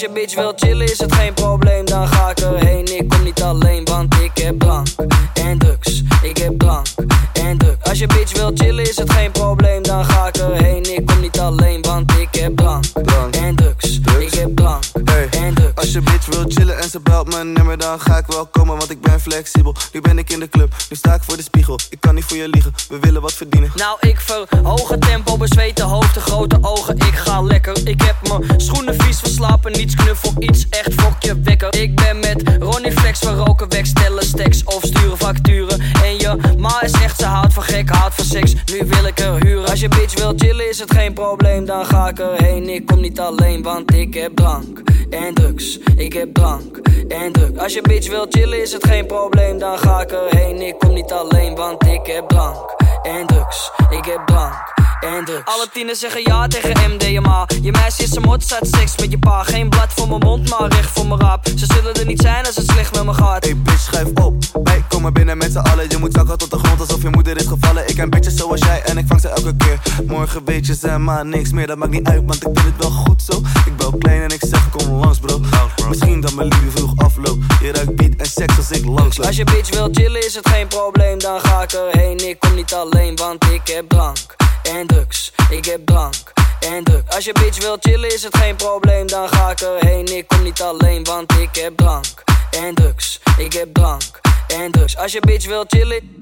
Als je bitch wil chillen is het geen probleem, dan ga ik erheen. Ik kom niet alleen, want ik heb drank en drugs. Ik heb drank en drugs. Als je bitch wil chillen is het geen probleem, dan ga ik erheen. Ik kom niet alleen, want ik heb drank, drank. en drugs. Ik heb drank hey. en drugs. Als je bitch wil chillen en ze belt mijn nummer, dan ga ik wel komen, want ik ben flexibel. Nu ben ik in de club, nu sta ik voor de spiegel. Ik kan niet voor je liegen, we willen wat verdienen. Nou, ik verhoog het tempo, bezweten hoofd, de grote ogen. Ik ga lekker, ik heb mijn schoenen vies verslapen. Niets knuffel, iets echt fokje wekker. Ik ben met Ronnie Flex, we roken weg, stellen stacks of sturen facturen. En je ma is echt, ze houdt van gek, houdt van seks. Nu wil ik er huren. Als je bitch wil chillen, is het geen probleem, dan ga ik erheen. Ik kom niet alleen, want ik heb drank en drugs. Ik heb drank en drugs. Als je bitch wil chillen, is het geen probleem, dan ga ik erheen. Ik kom niet alleen, want ik heb drank en drugs. Ik heb drank en drugs. Alle tieners zeggen ja tegen MDMA. Je meisje is een mot, staat seks met je pa. Geen blad voor mijn mond, maar recht voor mijn raap. Ze zullen er niet zijn als het slecht met me gaat. Hey bitch, schuif op. Wij komen binnen met z'n allen. Je moet zakken tot de grond alsof je moeder is gevallen. Ik ken bitches zoals jij en ik vang ze elke keer. Morgen weet je ze maar niks meer. Dat maakt niet uit, want ik vind het wel goed zo. Ik ben klein en ik zeg kom langs bro. Misschien dat mijn liefde vroeg afloopt. Je ruikt beat en seks als ik langs Als je bitch wil chillen is het geen probleem. Dan ga ik erheen. Ik kom niet alleen, want ik heb drank en drugs. Ik heb drank en drugs. Als je bitch wil chillen is het geen probleem, dan ga ik erheen. Ik kom niet alleen, want ik heb drank en drugs. Ik heb drank en drugs. Als je bitch wil chillen,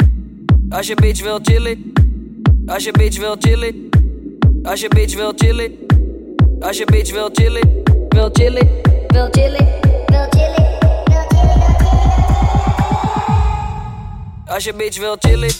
als je bitch wil chillen, als je bitch wil chillen, als je bitch wil chillen, als je bitch wil chillen, wil chillen, wil chillen, wil chillen. Als je bitch wil chillen.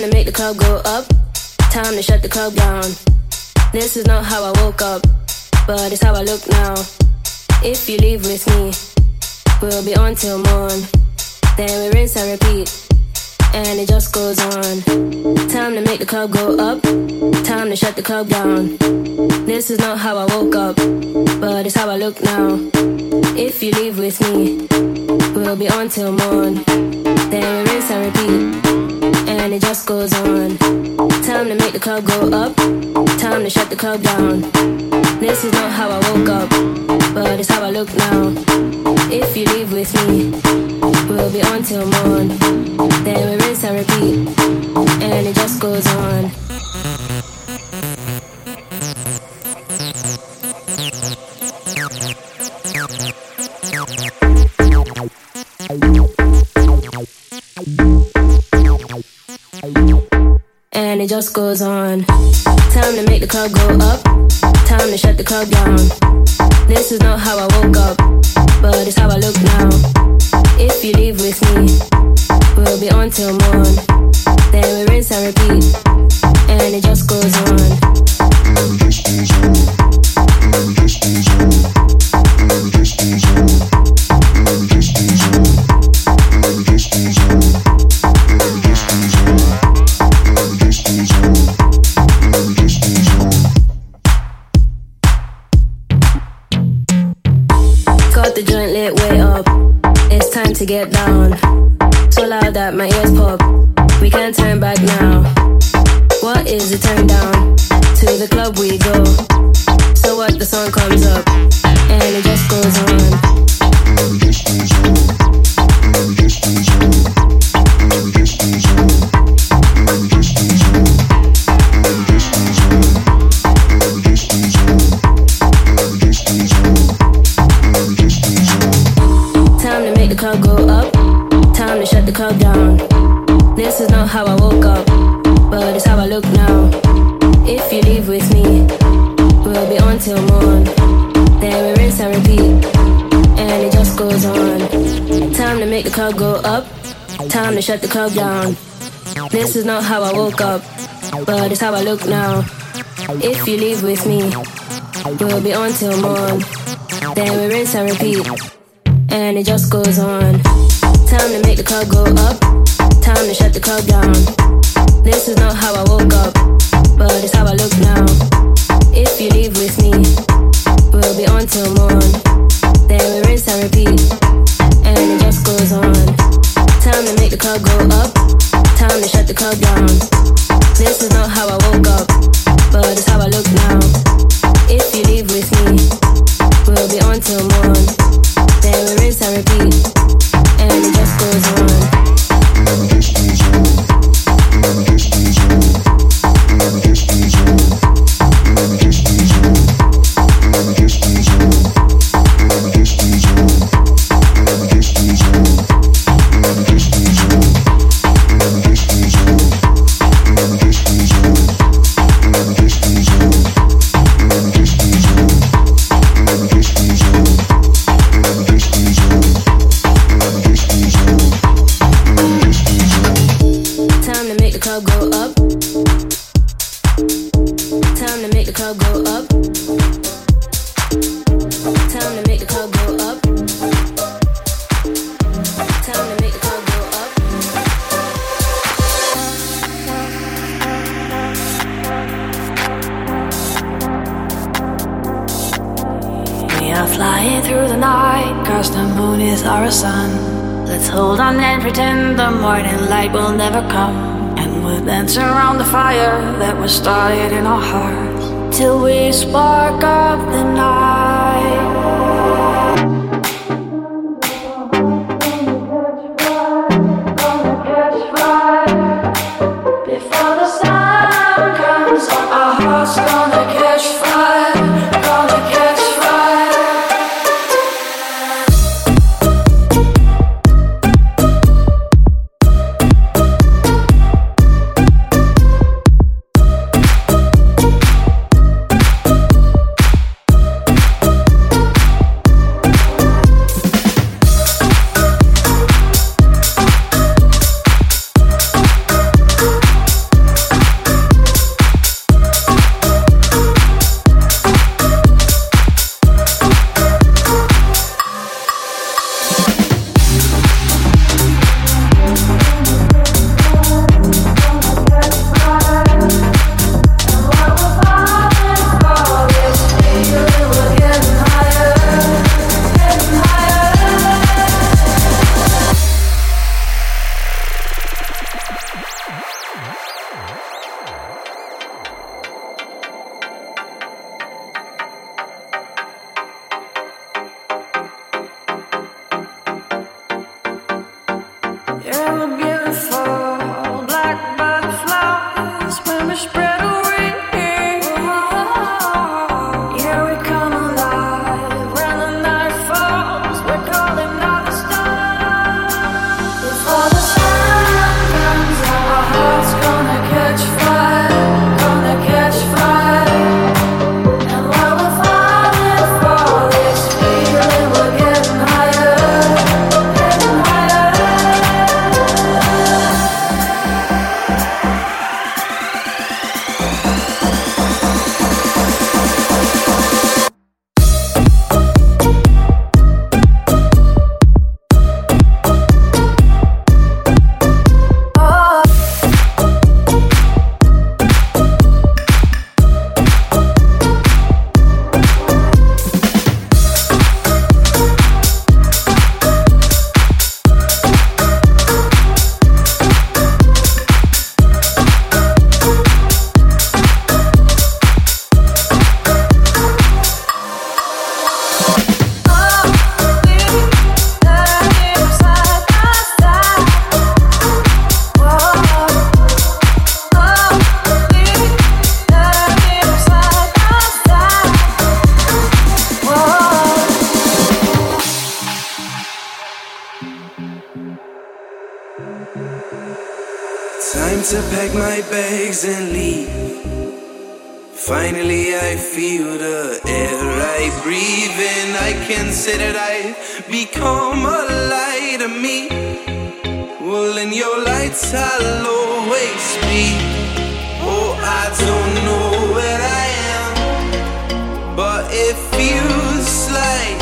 Time to make the club go up. Time to shut the club down. This is not how I woke up, but it's how I look now. If you leave with me, we'll be on till morn. Then we rinse and repeat, and it just goes on. Time to make the club go up. Time to shut the club down. This is not how I woke up, but it's how I look now. If you leave with me, we'll be on till morn. Then we rinse and repeat and it just goes on. Time to make the club go up, time to shut the club down. This is not how I woke up, but it's how I look now. If you leave with me, we'll be on till morn. Then we rinse and repeat, and it just goes on. And it just goes on. Time to make the club go up, time to shut the club down. This is not how I woke up, but it's how I look now. If you leave with me, we'll be on till morn. I look now. If you leave with me, We'll be on till morn. Then we rinse and repeat. And it just goes on. Time to make the club go up. Time to shut the club down. This is not how I woke up, but it's how I look now. If you leave with me, we'll be on till morn. feel the air I breathe in. I can say that I become a light of me. Well, in your lights, I'll always be. Oh, I don't know where I am, but it feels like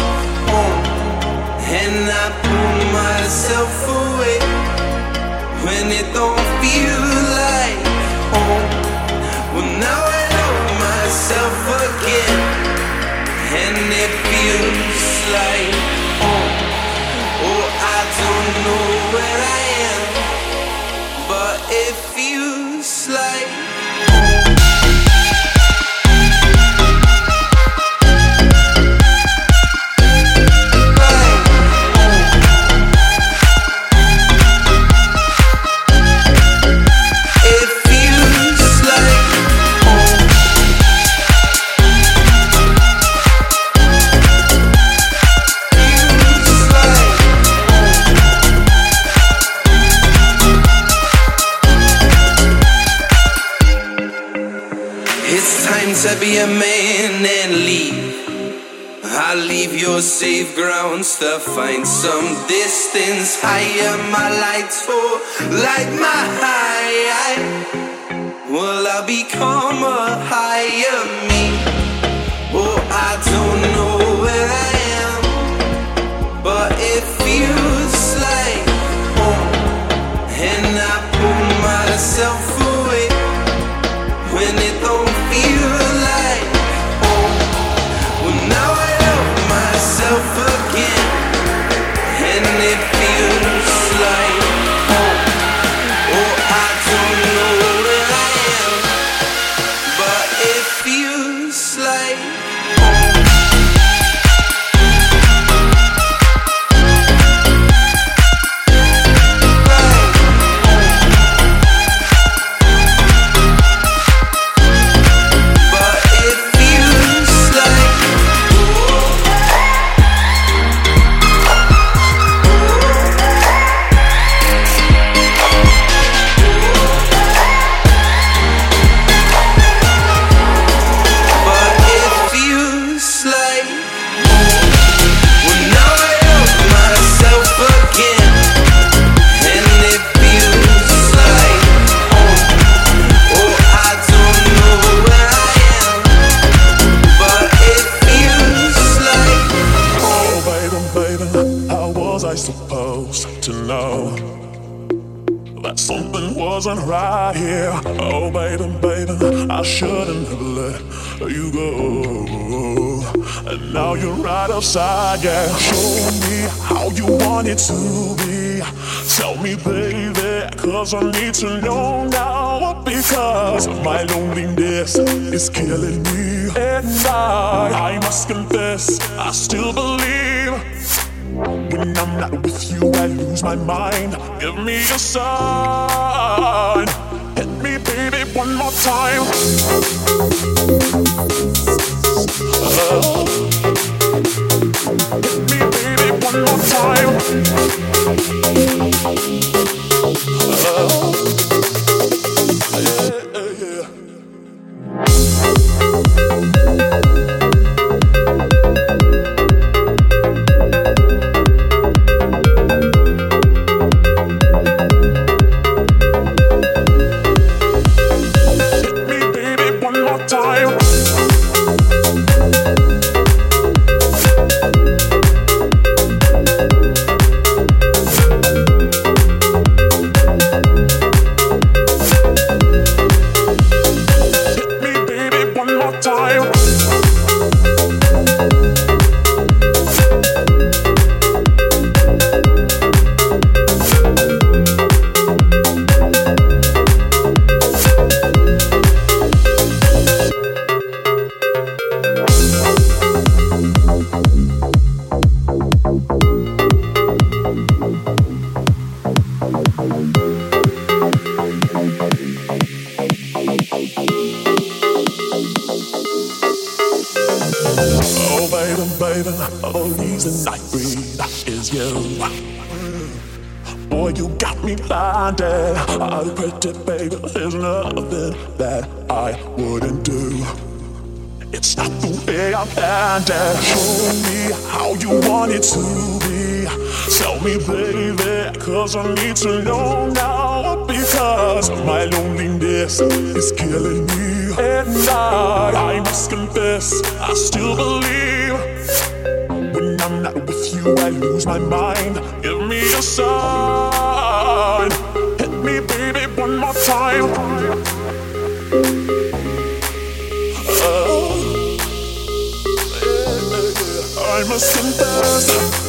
home. And I pull myself away when it don't feel like. light on. Oh, I don't know where I am, but if safe grounds to find some distance higher. My lights for light my high. Will I become a high? a sign. Hit me, baby, one more time. Uh, hit me, baby, one more time. you, I lose my mind. Give me a sign. Hit me, baby, one more time. Oh. I'm a synthesizer.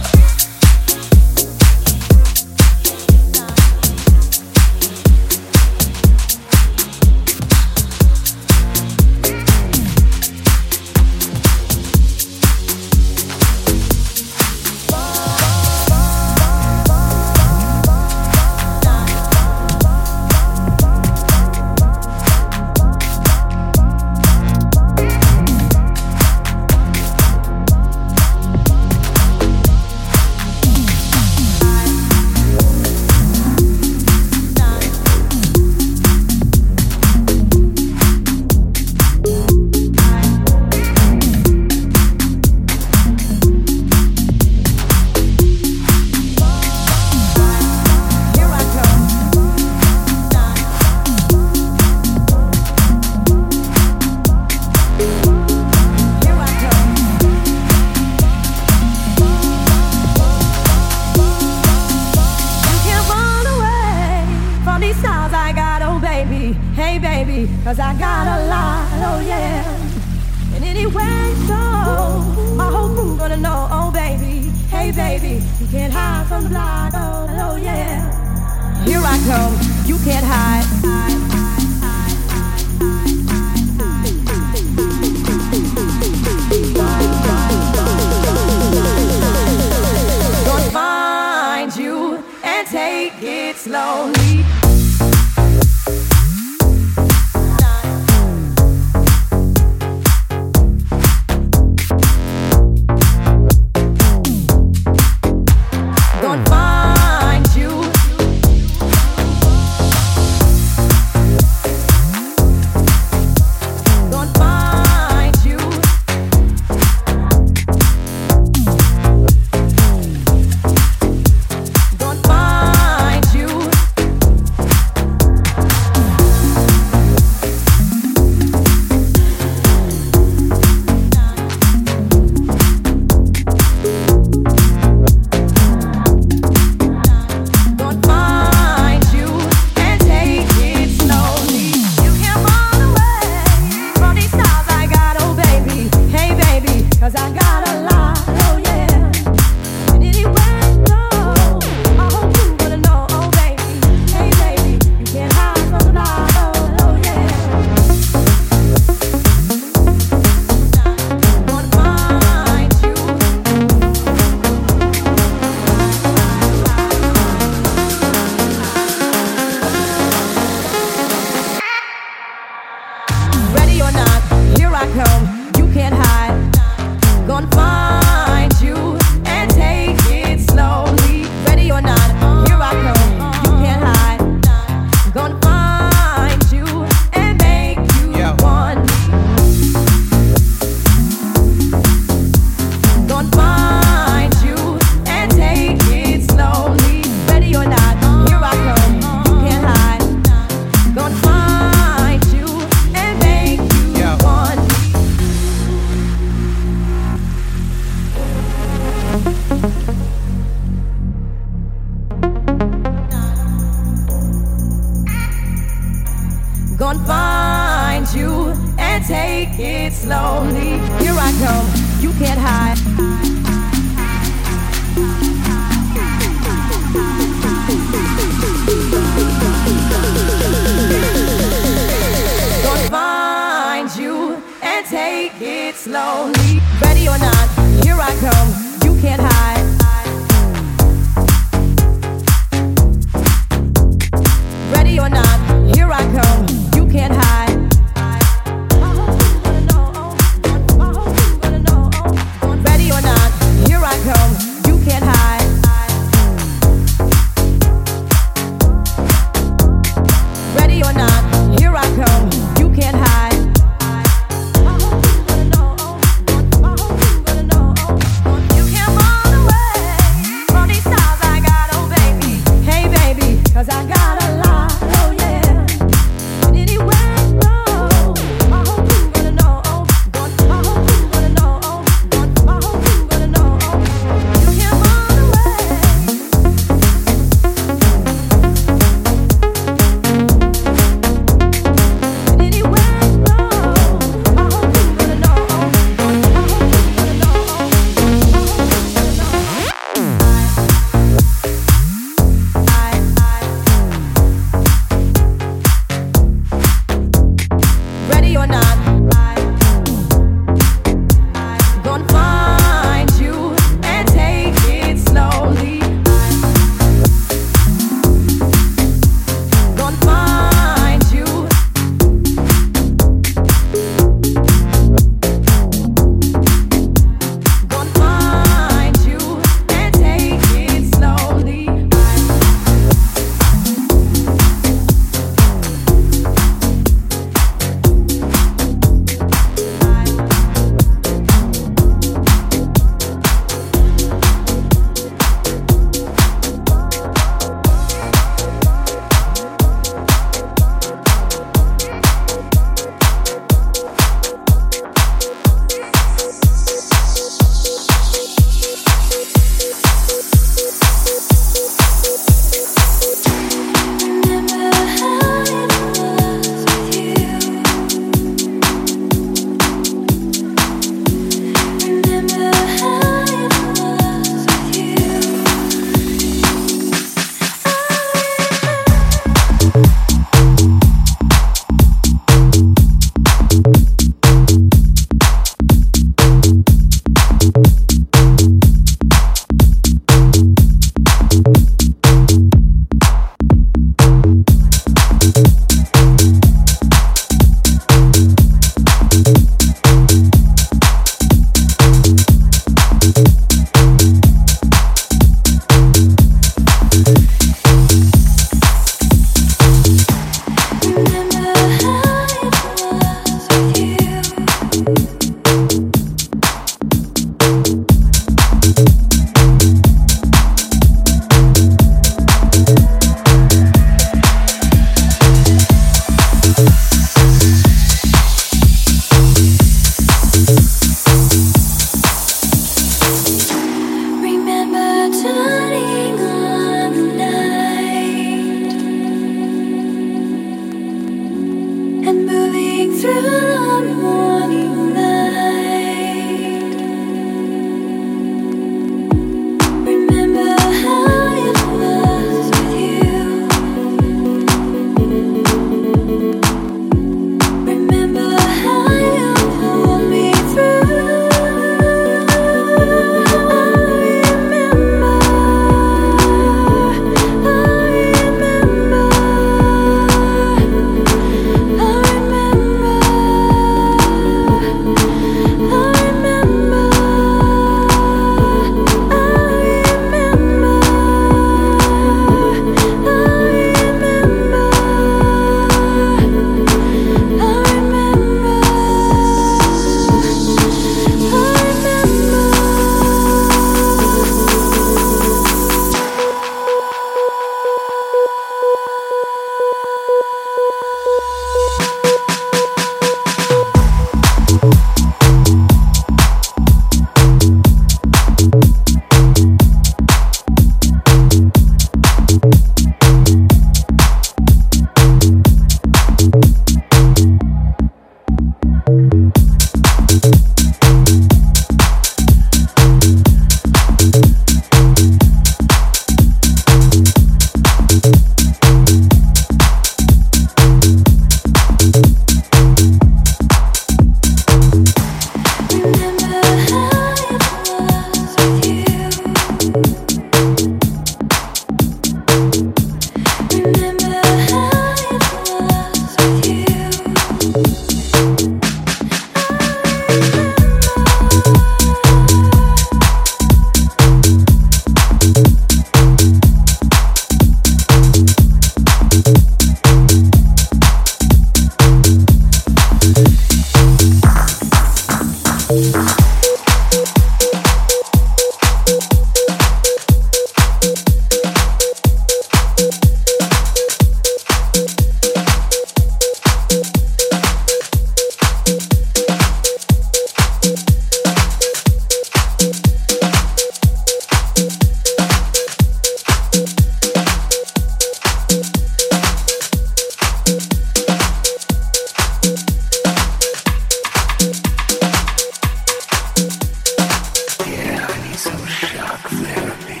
therapy.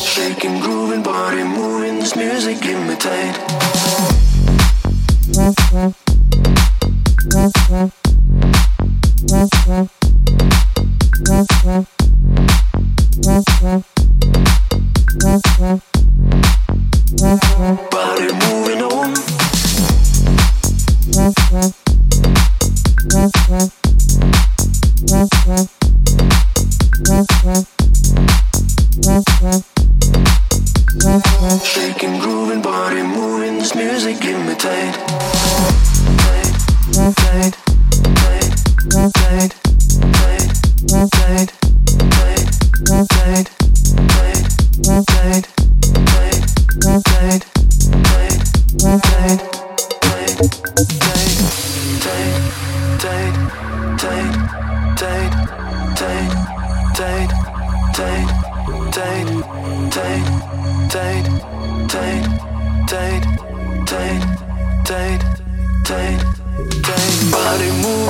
shaking, grooving, body moving. This music imitate. me tight. Shaking, grooving, body moving, this music imitate. me. Tight, tight, tight, tight, tight, tight, tight, tight, tight, tight. Dang, dang, body move.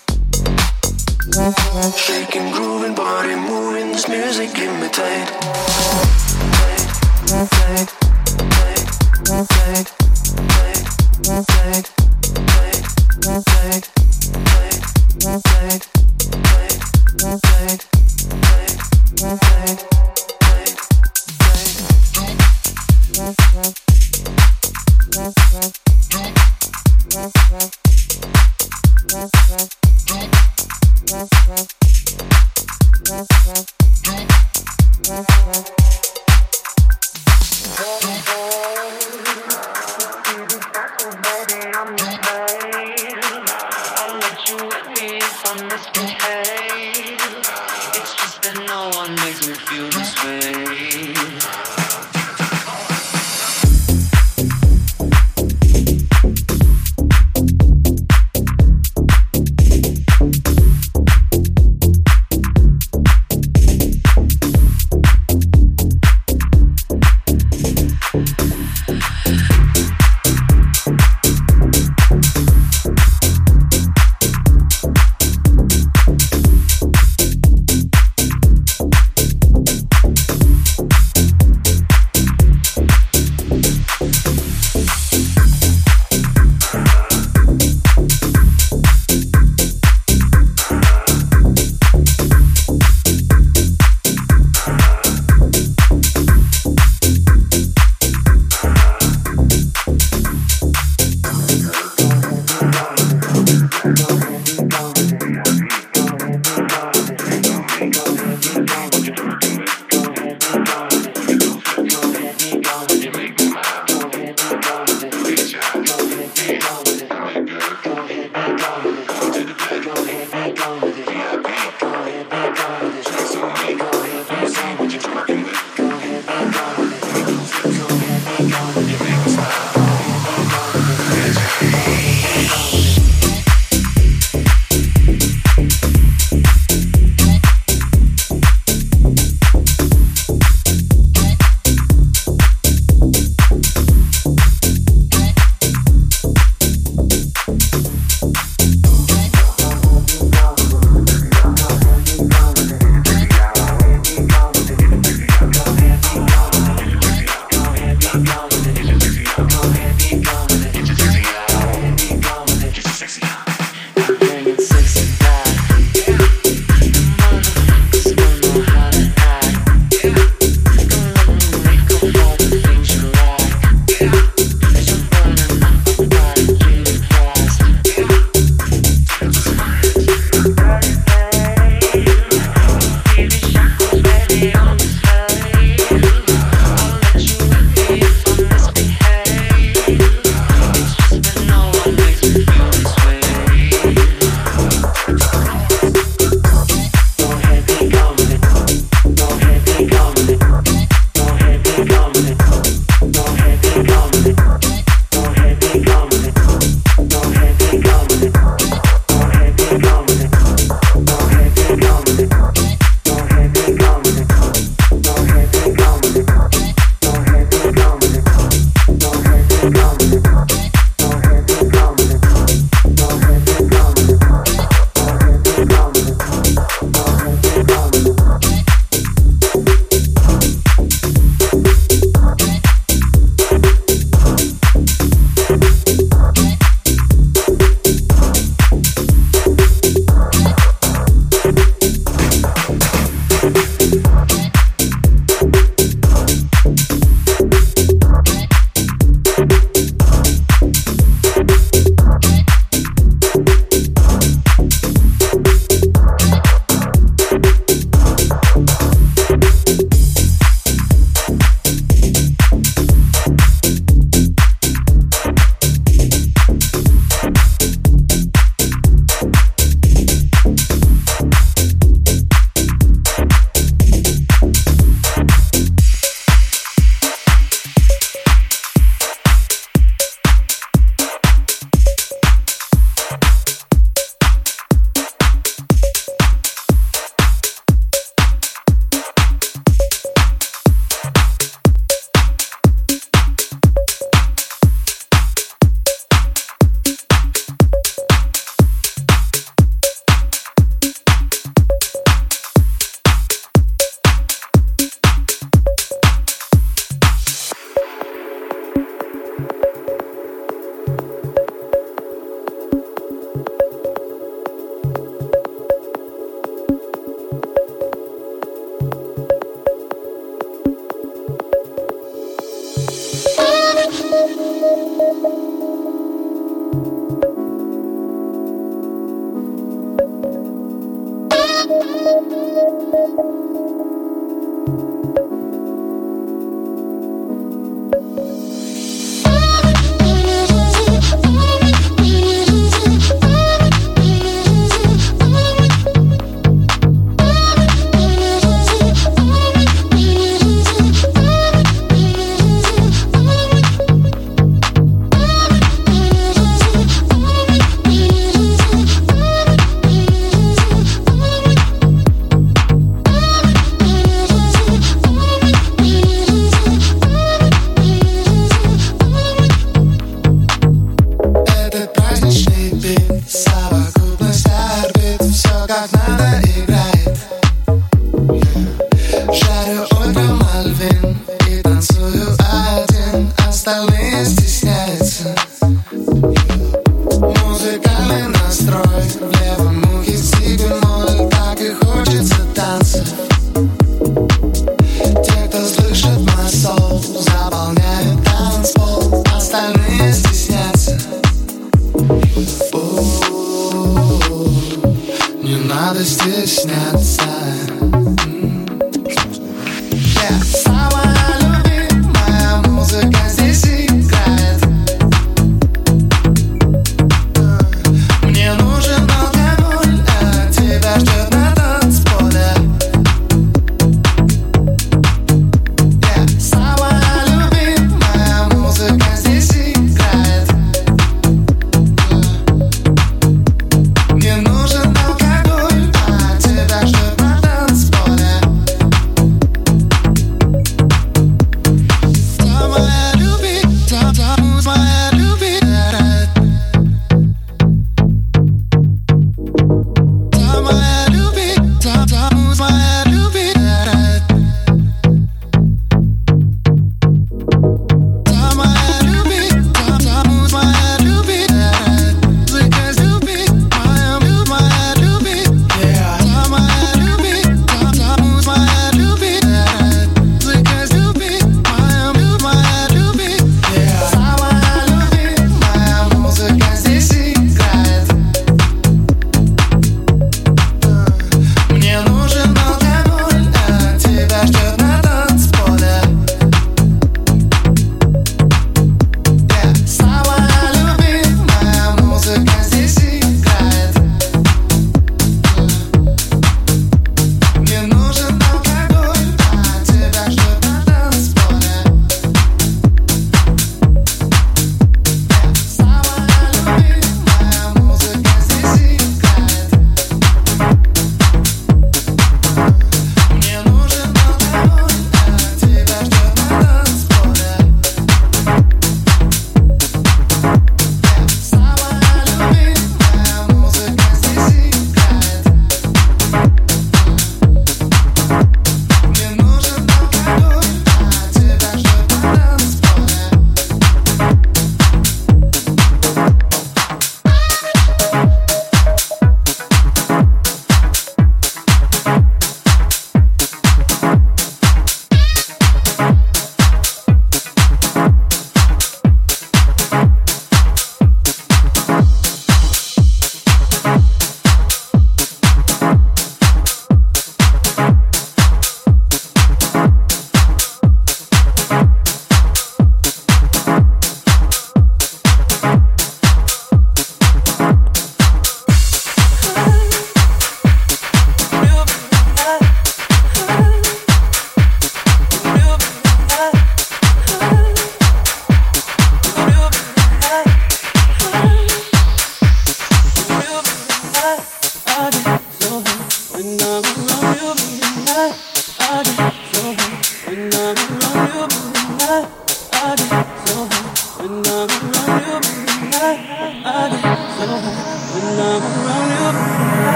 Shaking, grooving, body moving, this music give me tight. Tight, tight, tight, tight, tight, tight, tight.